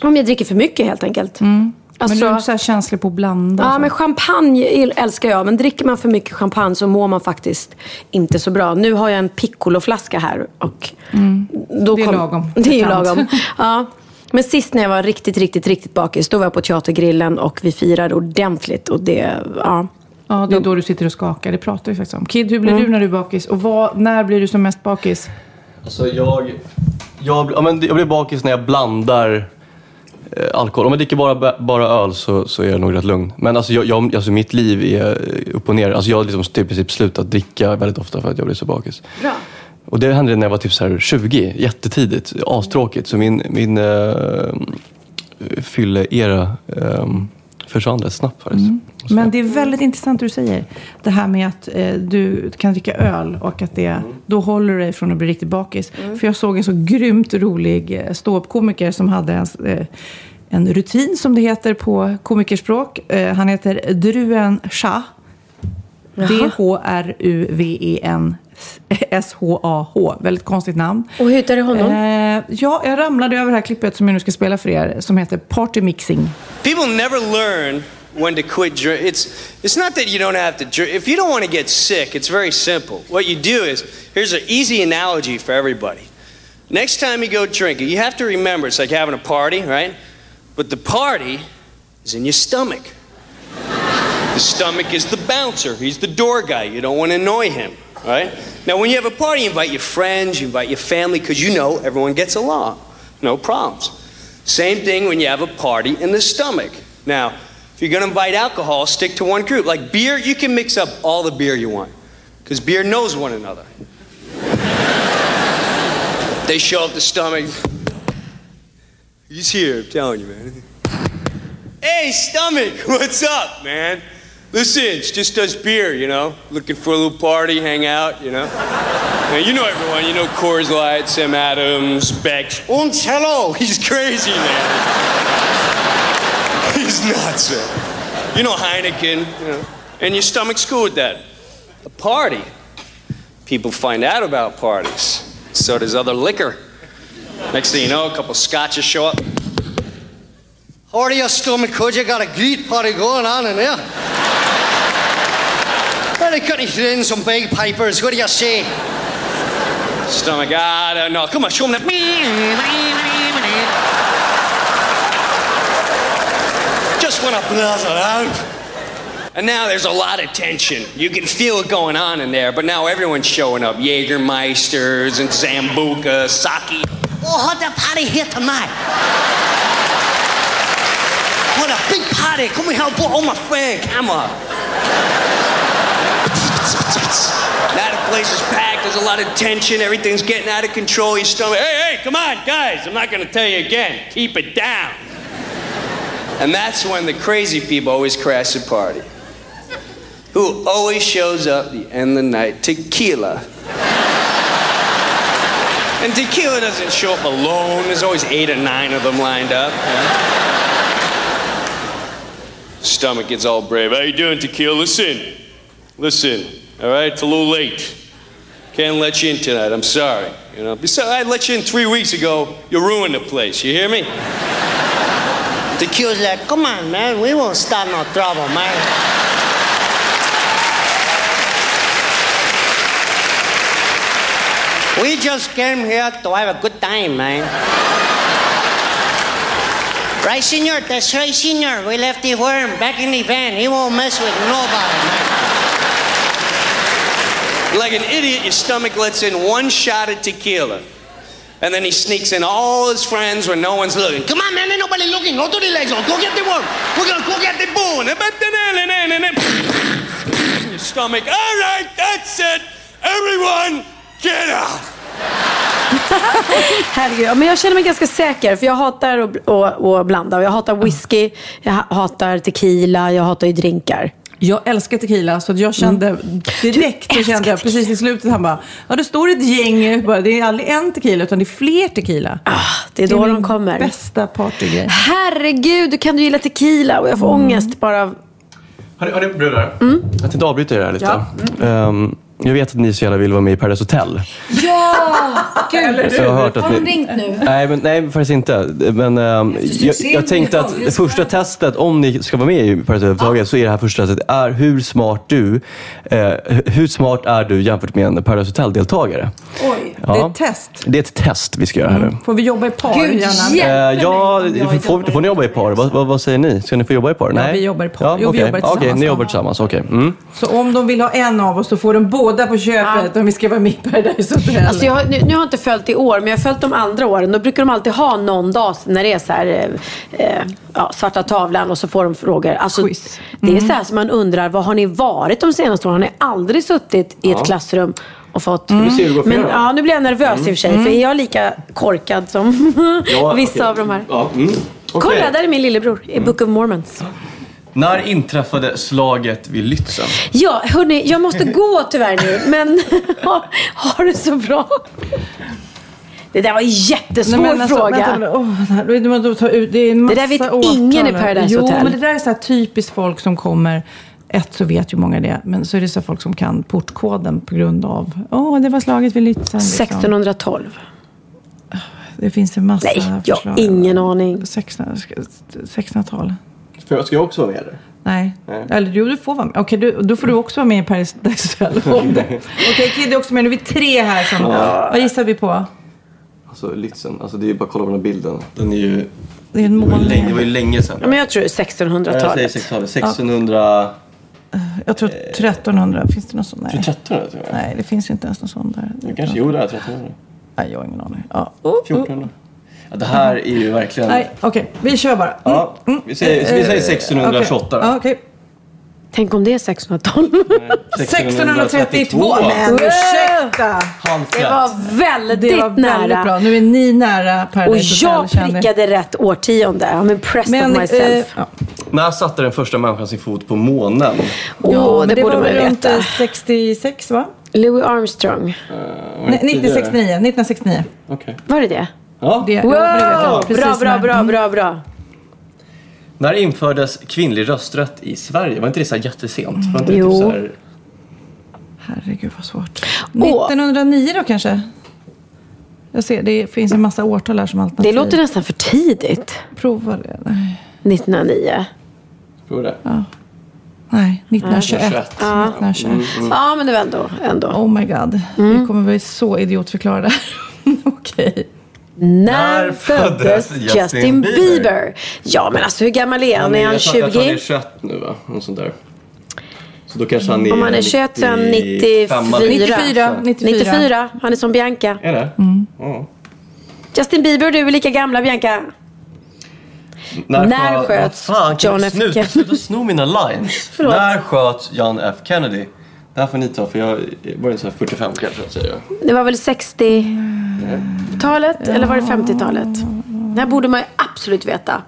om jag dricker för mycket helt enkelt. men du är Alltså- inte så här känslig på att blanda? Ja, så? men champagne älskar jag. Men dricker man för mycket champagne så mår man faktiskt inte så bra. Nu har jag en piccoloflaska här. Och då Mm. Det är lagom. Det är ju lagom. Ja. Men sist när jag var riktigt, riktigt, riktigt bakis, då var jag på Teatergrillen och vi firade ordentligt. Och det, ja. Ja, det är då du sitter och skakar. Det pratar vi faktiskt om. Kid, hur blir Mm. du när du är bakis? Och vad, när blir du som mest bakis? Alltså jag... Jag, ja, men jag blir bakis när jag blandar eh, alkohol. Om jag dricker bara, bara öl så, så är jag nog rätt lugn. Men alltså, jag, jag, alltså mitt liv är upp och ner. Alltså jag har liksom typ i princip slutat dricka väldigt ofta för att jag blir så bakis. Bra. Och det hände när jag var typ så här 20, jättetidigt. Astråkigt. Så min, min uh, fylle-era uh, försvann rätt snabbt faktiskt. Men det är väldigt intressant det du säger. Det här med att eh, du kan dricka öl och att det, då håller du dig från att bli riktigt bakis. För jag såg en så grymt rolig eh, ståuppkomiker som hade en, eh, en rutin som det heter på komikerspråk. Eh, han heter Druen Shah. D-H-R-U-V-E-N S-H-A-H. Väldigt konstigt namn. Och hur hittade du honom? Eh, ja, jag ramlade över det här klippet som jag nu ska spela för er. Som heter Party Mixing. People never learn when to quit drink. It's it's not that you don't have to drink. If you don't want to get sick, it's very simple. What you do is here's an easy analogy for everybody. Next time you go drinking, you have to remember it's like having a party, right? But the party is in your stomach. The stomach is the bouncer. He's the door guy. You don't want to annoy him, right? Now, when you have a party, you invite your friends, you invite your family, because you know everyone gets along. No problems. Same thing when you have a party in the stomach. Now, if you're going to invite alcohol, stick to one group. Like beer, you can mix up all the beer you want, because beer knows one another. they show up the stomach. He's here, I'm telling you, man. Hey, stomach, what's up, man? Listen, it's just us beer, you know, looking for a little party, hang out, you know. Now, you know everyone, you know Coors Light, Sam Adams, Beck's. Und hello, he's crazy, man. he's nuts, man. You know Heineken, you know, and your stomach's cool with that. A party, people find out about parties. So does other liquor. Next thing you know, a couple scotches show up. How are you, stomach? Cause you got a great party going on in there. They got in some big pipers. What do you say? Stomach, I don't know. Come on, show him that. Just want to blast it out. And now there's a lot of tension. You can feel it going on in there, but now everyone's showing up. Jägermeisters and Zambuca, sake. Oh, how's the party here tonight? What a big party. Come and help all my friend. Come on. Now the place is packed. There's a lot of tension. Everything's getting out of control. Your stomach. Hey, hey, come on, guys. I'm not going to tell you again. Keep it down. And that's when the crazy people always crash the party. Who always shows up the end of the night? Tequila. And tequila doesn't show up alone. There's always eight or nine of them lined up. Stomach gets all brave. How you doing, tequila? Listen, listen. All right, it's a little late. Can't let you in tonight. I'm sorry. You know, besides, I let you in three weeks ago. You ruined the place. You hear me? the Tequila's like, come on, man. We won't start no trouble, man. We just came here to have a good time, man. Right, senor? That's right, senor. We left the worm back in the van. He won't mess with nobody, man. Like an idiot, your stomach lets in one shot of tequila. And then he sneaks in all his friends when no one's looking. Come on, man. Ain't nobody looking. Go to the legs. Go get the worm. We're gonna go get the boo. your stomach. All right, that's it. Everyone, get out. Herregud, men jag känner mig ganska säker för jag hatar att, blanda. Jag hatar whisky, jag hatar tequila, jag hatar ju drinkar. Jag älskar tequila, så att jag kände direkt, så kände jag precis i slutet, han bara, ja det står ett gäng, bara, det är aldrig en tequila utan det är fler tequila. det är då min de kommer. bästa partygrej. Herregud, kan du gilla tequila? Och jag får ångest bara av... Har ni, har ni brudar? Mm. Jag tänkte avbryta er här lite. Ehm, jag vet att ni så gärna vill vara med i Paradise Hotel. Ja! Gud! Så jag har hört att Har de ni- ringt nu? Nej, men, nej, faktiskt inte. Men ehm, jag, jag tänkte att det första testet, om ni ska vara med i Paradise överhuvudtaget, så är det här första testet är hur smart du, eh, hur smart är du jämfört med en Paradise Hotel-deltagare? Oj, det är ett test. Det är ett test vi ska göra här nu. Får vi jobba i par Gud, gärna? Eh, ja, får, får ni jobba i par? Vad, vad, vad säger ni? Ska ni få jobba i par? Ja, vi jobbar i par. Ja, Jo, vi okej. jobbar Ja, Okej, tillsammans, ni ja. jobbar tillsammans. Okej. Mm. Så om de vill ha en av oss så får de båda på köpet om vi ska vara med i Paradise Hotel. Alltså jag, har- nu, nu har jag inte följt i år, men jag har följt de andra åren. Då brukar de alltid ha någon dag när det är så här, eh, eh, ja, svarta tavlan och så får de frågor. Alltså, Det är så här som man undrar, vad har ni varit de senaste åren? Har ni aldrig suttit i ett Ja. klassrum och fått... för men, ja, nu blir jag nervös i och för sig, för är jag lika korkad som Ja, vissa okej. av de här? Ja, mm. Okej. Kolla, där är min lillebror i Book of Mormons. När inträffade slaget vid Lützen? Ja, hörni, jag måste gå tyvärr nu, men ha, ha det så bra. Det där var en jättesvår Nej, men alltså, fråga. Vänta, åh, måste jag ta ut, det är en massa Det där vet ingen i här. Paradise jo, Hotel. men det där är så här typiskt folk som kommer ett så vet ju många det, men så är det så folk som kan portkoden på grund av, åh det var slaget vid Lützen. Liksom. 1612. Det finns en massa Nej, jag har förslag. ingen aning. 1600 1600-tal. För jag ska jag också vara med eller? Nej. Nej. Eller jo, du får vara med. Okej, du, då får du också vara med i Paris Hotel. Okej, Kid är också med. Nu är vi tre här som... Vad gissar vi på? Alltså Lützen, alltså det är ju bara att kolla på den här bilden. Den är ju... Det är en Det var ju målning. länge, det var ju länge sedan. Ja, men jag tror jag säger 1600-talet. 1600. 1600... Jag tror 1300. Finns det någon sån? Nej. 1300 tror jag. Nej, det finns inte ens någon sån där. Det kanske, jo det är 1300. Nej, jag har ingen aning. Ja. Oh, oh. 1400. Ja, det här är ju verkligen... Nej, okej. Vi kör bara. Mm. Ja, vi säger, vi säger 1628 Ja, då. okej. Tänk om det är 1612. 1632. Men ursäkta! Det var väldigt, Det var väldigt nära. bra. Nu är ni nära Och Paradise jag Hotel, kände prickade rätt årtionde. I'm impressed Men, of myself. eh, ja. När satte den första människan sin fot på månen? Åh, Ja, det, det borde var man ju väl runt veta. eh, 66 va? Louis Armstrong. Nej, 1969. 1969. Okej. Var det det? Ja. Det, ja. Wow! Precis Bra, bra, bra, Mm. bra, bra. När infördes kvinnlig rösträtt i Sverige? Var inte det så här jättesent? Var inte Jo. typ så här... Herregud vad svårt. Åh. 1909 då kanske? Jag ser, det finns en massa årtal här som alternativ. Det låter nästan för tidigt. Prova det. Nej. 1909. Prova det. Nej, 1921. 1921. Ja. 1921. Ja, men det var ändå. ändå. Oh my god. Mm. Vi kommer bli så idiotförklarade. Okej. När När föddes föddes Justin, Justin Bieber? Bieber? Ja, men alltså hur gammal är han? Är han jag tror- Jag tror han är 20? 21 nu va? Något sånt där. Så då kanske han är Om han är 21 så är han 95. 94. 94. 94. Han är som Bianca. Är det? Mm. Ja. Justin Bieber och du är lika gamla Bianca. När sköt- sköts John F. Kennedy? Sluta sno mina lines. När sköt John F Kennedy? Det här får ni ta för jag var ju så här 45 kanske säger jag. Det var väl 60-talet eller var det 50-talet? Det här borde man ju absolut veta.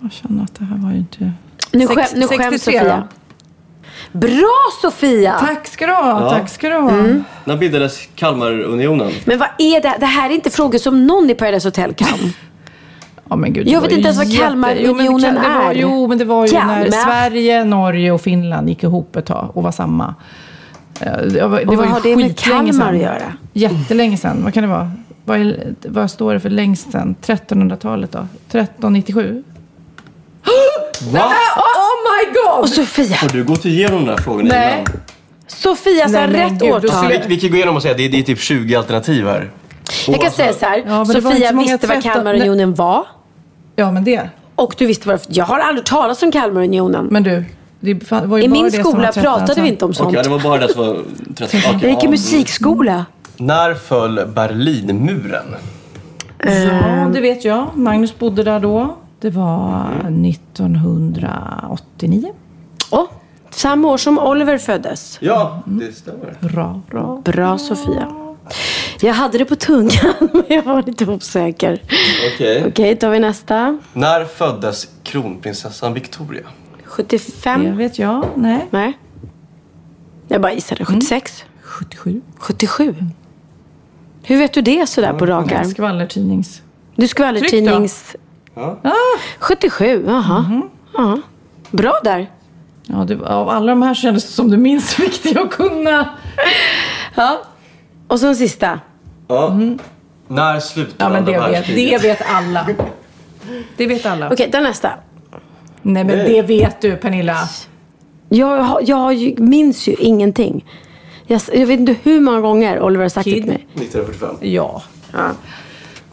Jag känner att det här var ju inte... Nu, Sex- skäm, nu skäms 63 Sofia. Bra Sofia! Tack ska du ha. Ja. Tack ska du ha. Mm. När bildades Kalmarunionen? Men vad är det? Det här är inte frågor som någon i Paradise Hotel kan. Ja, men gud, Jag vet inte ens vad jätte- Kalmarunionen jo, men det, kan- det var, är. Jo, men det var ju Kalmar. när Sverige, Norge och Finland gick ihop ett tag och var samma. Eh, Det var, det Och var vad ju har det med Kalmar sedan. att göra? Jättelänge sedan. Vad kan det vara? Vad, är, vad står det för längst sedan? 1300-talet då? 1397? Va? Oh my god! Och Sofia! Har du gått igenom de här frågorna Nej. innan? Sofia sa rätt årtal. Vi, vi kan gå igenom och säga att det, det är typ 20 alternativ här. Jag kan säga så här. Ja, Sofia visste vad 13 Kalmarunionen var. Ja, men det. Och du visste vad Jag har aldrig talat om Kalmarunionen. Men du, det var ju I bara min det som skola var 13 pratade vi inte om Okej, sånt. det var bara det som var 30. Okej, Jag gick i ja. musikskola. När föll Berlinmuren? Ja, det vet jag. Magnus bodde där då. Det var 1989. Åh, Samma år som Oliver föddes. Ja, det stämmer. Bra, bra. Bra Sofia. Jag hade det på tungan, men jag var lite osäker. Okej. Okej, tar vi nästa. När föddes kronprinsessan Victoria? 75? Det vet jag. Nej. Nej. Jag bara gissade. 76? 77. 77? Hur vet du det sådär på rak arm? Skvallertidnings... Du skvallertidnings... Ja. 77, jaha. Ja. Bra där. Ja, det, av alla de här kändes det som det minst viktiga att kunna. Ja. Och så en sista. Ja. När slutade Ja, men andra det vet, världskriget? det vet alla. Det vet alla. Okej, den nästa. Nej, men det vet du, Pernilla. Jag, har- jag minns ju ingenting. Jag, jag vet inte hur många gånger Oliver har sagt det Kid. till mig. 1945. Ja. Ja.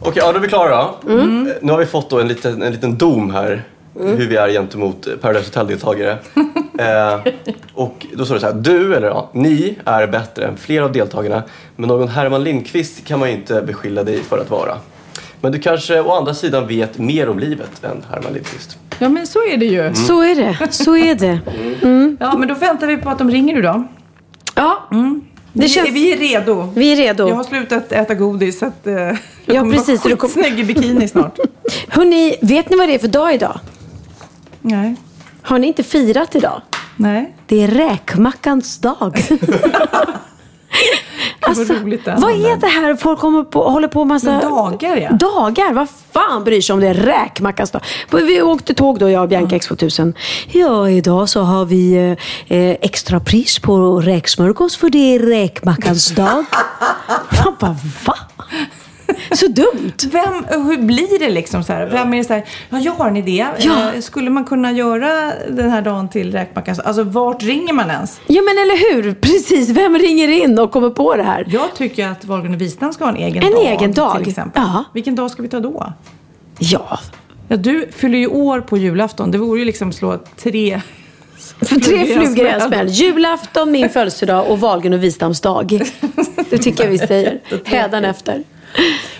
Okej, ja, då är vi klara. Mm. Eh, Nu har vi fått då en liten, en liten dom här. Hur vi är gentemot Paradise Hotel-deltagare. eh, och då står det så här. Du, eller ja, ni är bättre än flera av deltagarna. Men någon Herman Lindqvist kan man ju inte beskylla dig för att vara. Men du kanske å andra sidan vet mer om livet än Herman Lindqvist. Ja, men så är det ju. Så är det. Så är det. Ja, men då väntar vi på att de ringer nu då. Ja, Det det känns... Vi är redo. Vi är redo. Jag har slutat äta godis så att eh, jag Ja, kommer precis, vara kom- skitsnygg i bikini snart. Hörrni, vet ni vad det är för dag idag? Nej. Har ni inte firat idag? Nej. Det är räkmackans dag. Är. Vad är det här? Folk kommer på, håller på massa... Men dagar, ja. Dagar? Vad fan bryr sig om det är räkmackans dag? Vi åkte tåg då, jag och Bianca X2000. Ja, idag så har vi eh, eh, extrapris på räksmörgås för det är räkmackans dag. Man bara, va? Så dumt. Vem, hur blir det liksom så här? Vem är det så här, ja jag har en idé. Ja. Eh, Skulle man kunna göra den här dagen till räkmackan? Alltså vart ringer man ens? Ja men eller hur? Precis, vem ringer in och kommer på det här? Jag tycker att Wahlgren och Wistam ska ha en egen En dag. egen dag? Till exempel. Ja. Vilken dag ska vi ta då? Ja, Ja, du fyller ju år på julafton. Det vore ju liksom slå tre... Tre flugor i en smäll. Julafton, min födelsedag och Wahlgren och Wistams dag. Det tycker jag vi säger. Hädanefter.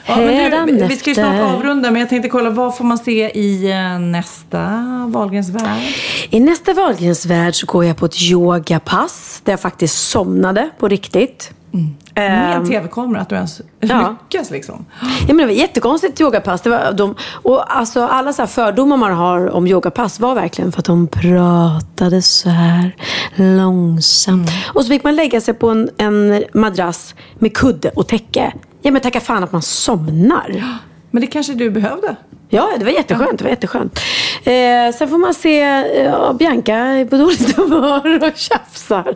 Ja, du, vi ska ju snart avrunda, men jag tänkte kolla vad får man se i eh, nästa Wahlgrens värld? I nästa Wahlgrens värld så går jag på ett yogapass där jag faktiskt somnade på riktigt. Med Ehm, en tv-kamera, att du ens ja. lyckas liksom. Ja, men det var jättekonstigt yogapass. Det var de, och alltså, alla så fördomar man har om yogapass var verkligen för att de pratade så här långsamt. Och så fick man lägga sig på en, en madrass med kudde och täcke. Ja men tacka fan att man somnar. Men det kanske du behövde? Ja, det var jätteskönt. Det var jätteskönt. Eh, sen får man se ja, Bianca är på dåligt humör och tjafsar.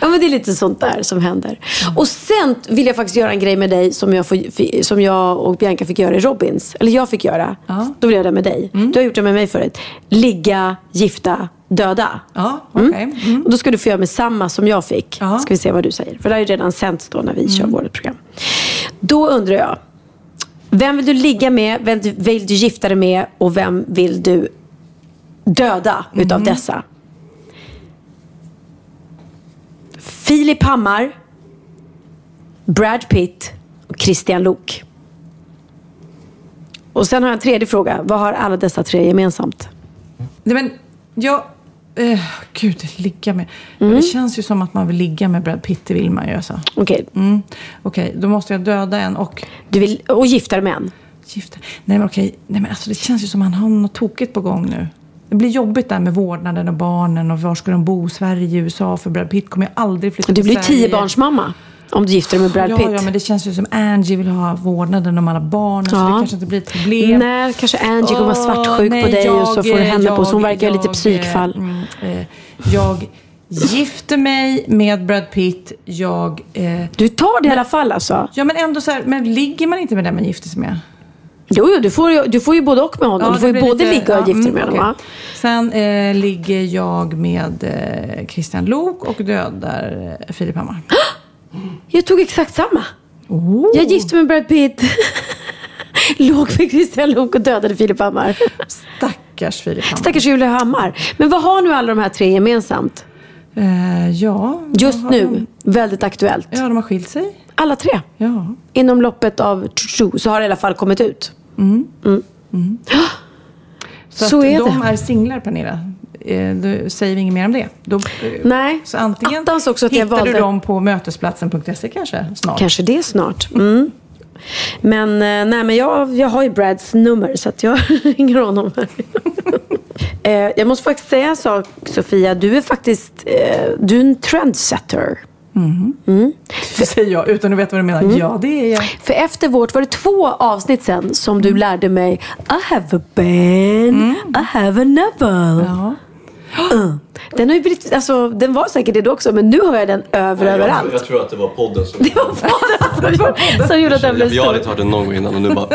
Ja, men det är lite sånt där som händer. Och sen vill jag faktiskt göra en grej med dig som jag, får, som jag och Bianca fick göra i Robins. Eller jag fick göra. Då vill jag det med dig. Du har gjort det med mig förut. Ligga, gifta, döda. Ja, okej. Och då ska du få göra med samma som jag fick. Ska vi se vad du säger. För det har ju redan sänts då när vi kör vårt program. Då undrar jag. Vem vill du ligga med? Vem vill du gifta dig med? Och vem vill du döda utav dessa? Filip Hammar, Brad Pitt och Christian Lok. Och sen har jag en tredje fråga. Vad har alla dessa tre gemensamt? Nej, men jag... Eh, gud, ligga med... Mm. Det känns ju som att man vill ligga med Brad Pitt, det vill man ju alltså. Okej. Mm. Okej, då måste jag döda en och... Du vill, och gifta dig med en? Gifta. Nej men okej, nej men alltså det känns ju som att han har något tokigt på gång nu. Det blir jobbigt där med vårdnaden och barnen och var ska de bo? Sverige, USA? För Brad Pitt kommer ju aldrig flytta Du till blir Sverige. tiobarnsmamma om du gifter dig med Brad ja, Pitt. Ja, men det känns ju som Angie vill ha vårdnaden om alla barnen så Ja. det kanske inte blir ett problem. Nej, kanske Angie kommer vara svartsjuk nej, på dig och så jag, får du henne på. Så hon jag, verkar ju lite jag, psykfall. mm, eh, jag gifter mig med Brad Pitt. Jag... Eh, du tar det i alla fall alltså? Ja, men ändå så här, men ligger man inte med den man gifter sig med? Jo, jo du, får du får ju både och med honom. Ja, du får ju både lite- ligga och ja, gifta dig mm, med honom. va? Sen eh, ligger jag med eh, Christian Lok och dödar Filip Hammar. Jag tog exakt samma. Oh. Jag gifte mig med Brad Pitt. Låg med Christian Lok och dödade Filip Hammar. Stackars Filip Hammar. Stackars Julia Hammar. Men vad har nu alla de här tre gemensamt? Eh, ja. Just nu, de? väldigt aktuellt. Ja, de har skilt sig. Alla tre. Ja. Inom loppet av så har det i alla fall kommit ut. Mm. Mm. Så, Så att är de det. är singlar, Pernilla. Eh, då säger vi inget mer om det. Då, eh, Nej, så antingen attans också att jag hittar valde- du dem på mötesplatsen.se kanske snart. Kanske det snart. Mm. Men, eh, nej, men jag, jag har ju Brads nummer så att jag ringer honom. eh, jag måste faktiskt säga en sak Sofia. Du är faktiskt eh, du är en trendsetter. Mm. Det säger jag utan att veta vad du menar. Ja, det är jag. För efter vårt, var det två avsnitt sen som du lärde mig I have a pen, I have a novel. Ja. Uh. Den har ju blivit, alltså den var säkert det då också men nu har jag den över överallt. Jag tror att det var podden som... Det var podden som, som gjorde att den blev Jag hade stor. inte hört den någon gång innan och nu bara...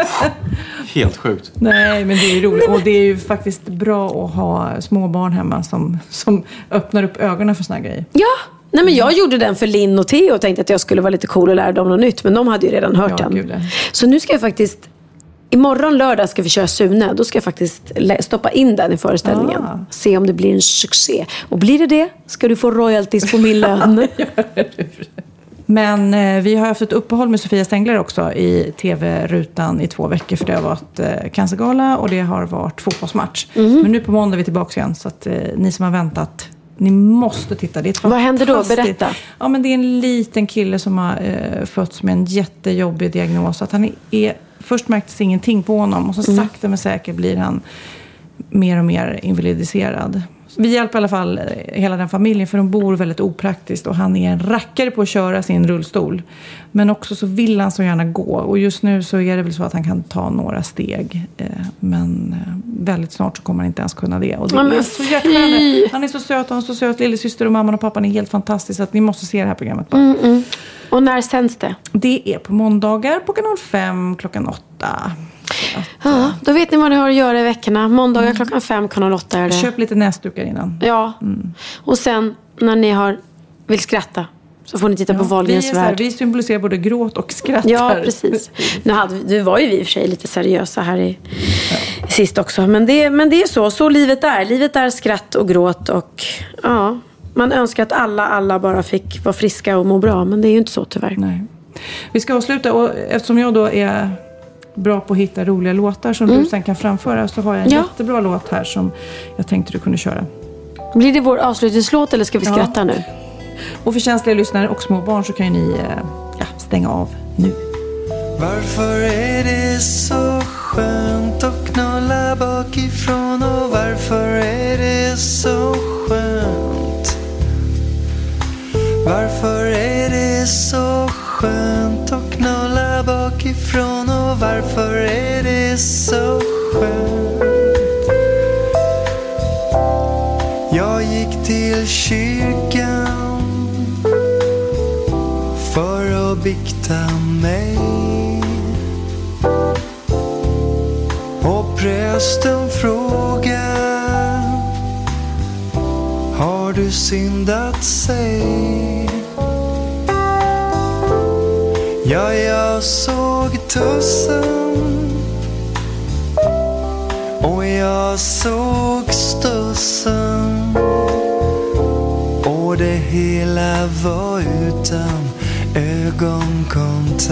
Helt sjukt. Nej, men det är ju roligt. Och det är ju faktiskt bra att ha små barn hemma som, som öppnar upp ögonen för såna grejer. Ja, nej men jag gjorde den för Linn och Theo och tänkte att jag skulle vara lite cool och lära dem något nytt. Men de hade ju redan hört Ja, den. gud. Så nu ska jag faktiskt Imorgon lördag ska vi köra Sune. Då ska jag faktiskt stoppa in den i föreställningen. Ah. Se om det blir en succé. Och blir det det ska du få royalties på min lön. Men eh, vi har haft ett uppehåll med Sofia Stengler också i tv-rutan i två veckor. För det har varit eh, cancergala och det har varit fotbollsmatch. Mhm. Men nu på måndag är vi tillbaka igen. Så att eh, ni som har väntat, ni måste titta. Det är ett Vad händer då? Berätta. Ja, men det är en liten kille som har eh, fötts med en jättejobbig diagnos. Att han är, är, först märktes ingenting på honom och så Mm. sakta men säkert blir han mer och mer invalidiserad. Vi hjälper i alla fall eh, hela den familjen för de bor väldigt opraktiskt och han är en rackare på att köra sin rullstol. Men också så vill han så gärna gå och just nu så är det väl så att han kan ta några steg. eh, Men eh, väldigt snart så kommer han inte ens kunna det. Och det är så hjärtskärande. Han är så söt och har en så söt lillasyster och mamman och pappan är helt. Så att ni måste se det här programmet bara. Mm, mm. Och när sänds det? Det är på måndagar på kanal 5 klockan 8. Ja, då vet ni vad ni har att göra i veckorna. Måndagar klockan fem, kanal åtta är det. Köp lite näsdukar innan. Ja. Och sen när ni har, vill skratta så får ni titta på vi, är Wahlgrens värld. vi symboliserar både gråt och skratt Ja, här. precis. Nu, hade, nu var ju vi i och för sig lite seriösa här i, sist också. Men det, men det är så. Så livet är. Livet är skratt och gråt och ja. Man önskar att alla, alla bara fick vara friska och må bra. Men det är ju inte så tyvärr. Nej. Vi ska avsluta och eftersom jag då är bra på att hitta roliga låtar som Mm. du sen kan framföra så har jag en Ja. jättebra låt här som jag tänkte du kunde köra. Blir det vår avslutningslåt eller ska vi Ja. skratta nu? Och för känsliga lyssnare och små barn så kan ju ni eh, ja, stänga av nu. Varför är det så skönt att knulla bakifrån och varför är det så skönt? Varför är det så skönt att knulla bakifrån och varför är det så skönt? Jag gick till kyrkan för att bikta mig och prästen frågar Har du syndat sig? Ja, jag såg tussen. Och jag såg stussen. Och det hela var utan ögonkontakt.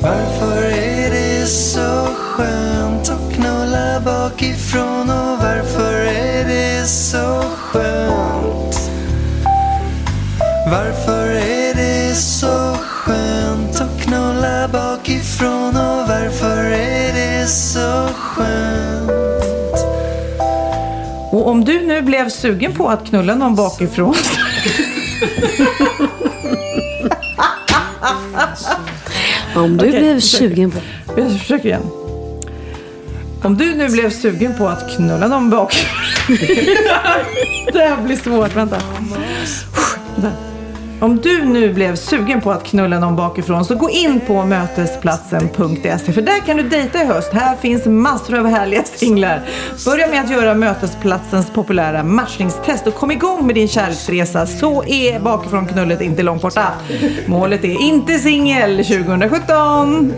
Varför är det så skönt att knulla bakifrån? Och varför är det så Varför är det så skönt att knulla bakifrån och varför är det så skönt? Och om du nu blev sugen på att knulla någon bakifrån Om du Okej, blev försök. sugen på... Jag försöker igen. Om du nu blev sugen på att knulla någon bakifrån Det här blir svårt, vänta. Vänta. Om du nu blev sugen på att knulla någon bakifrån så gå in på mötesplatsen.se för där kan du dejta i höst. Här finns massor av härliga singlar. Börja med att göra Mötesplatsens populära matchningstest och kom igång med din kärleksresa så är bakifrån knullet inte långt borta. Målet är inte singel 2017.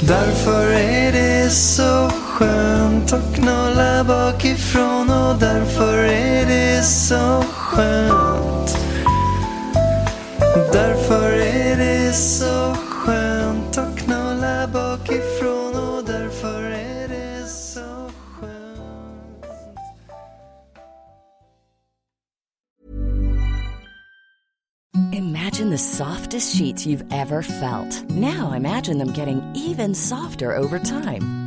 Därför är det så skönt att knulla bakifrån och därför är det så skönt. Därför är det så skönt att knulla bakifrån och därför är det så skönt. Imagine the softest sheets you've ever felt. Now imagine them getting even softer over time.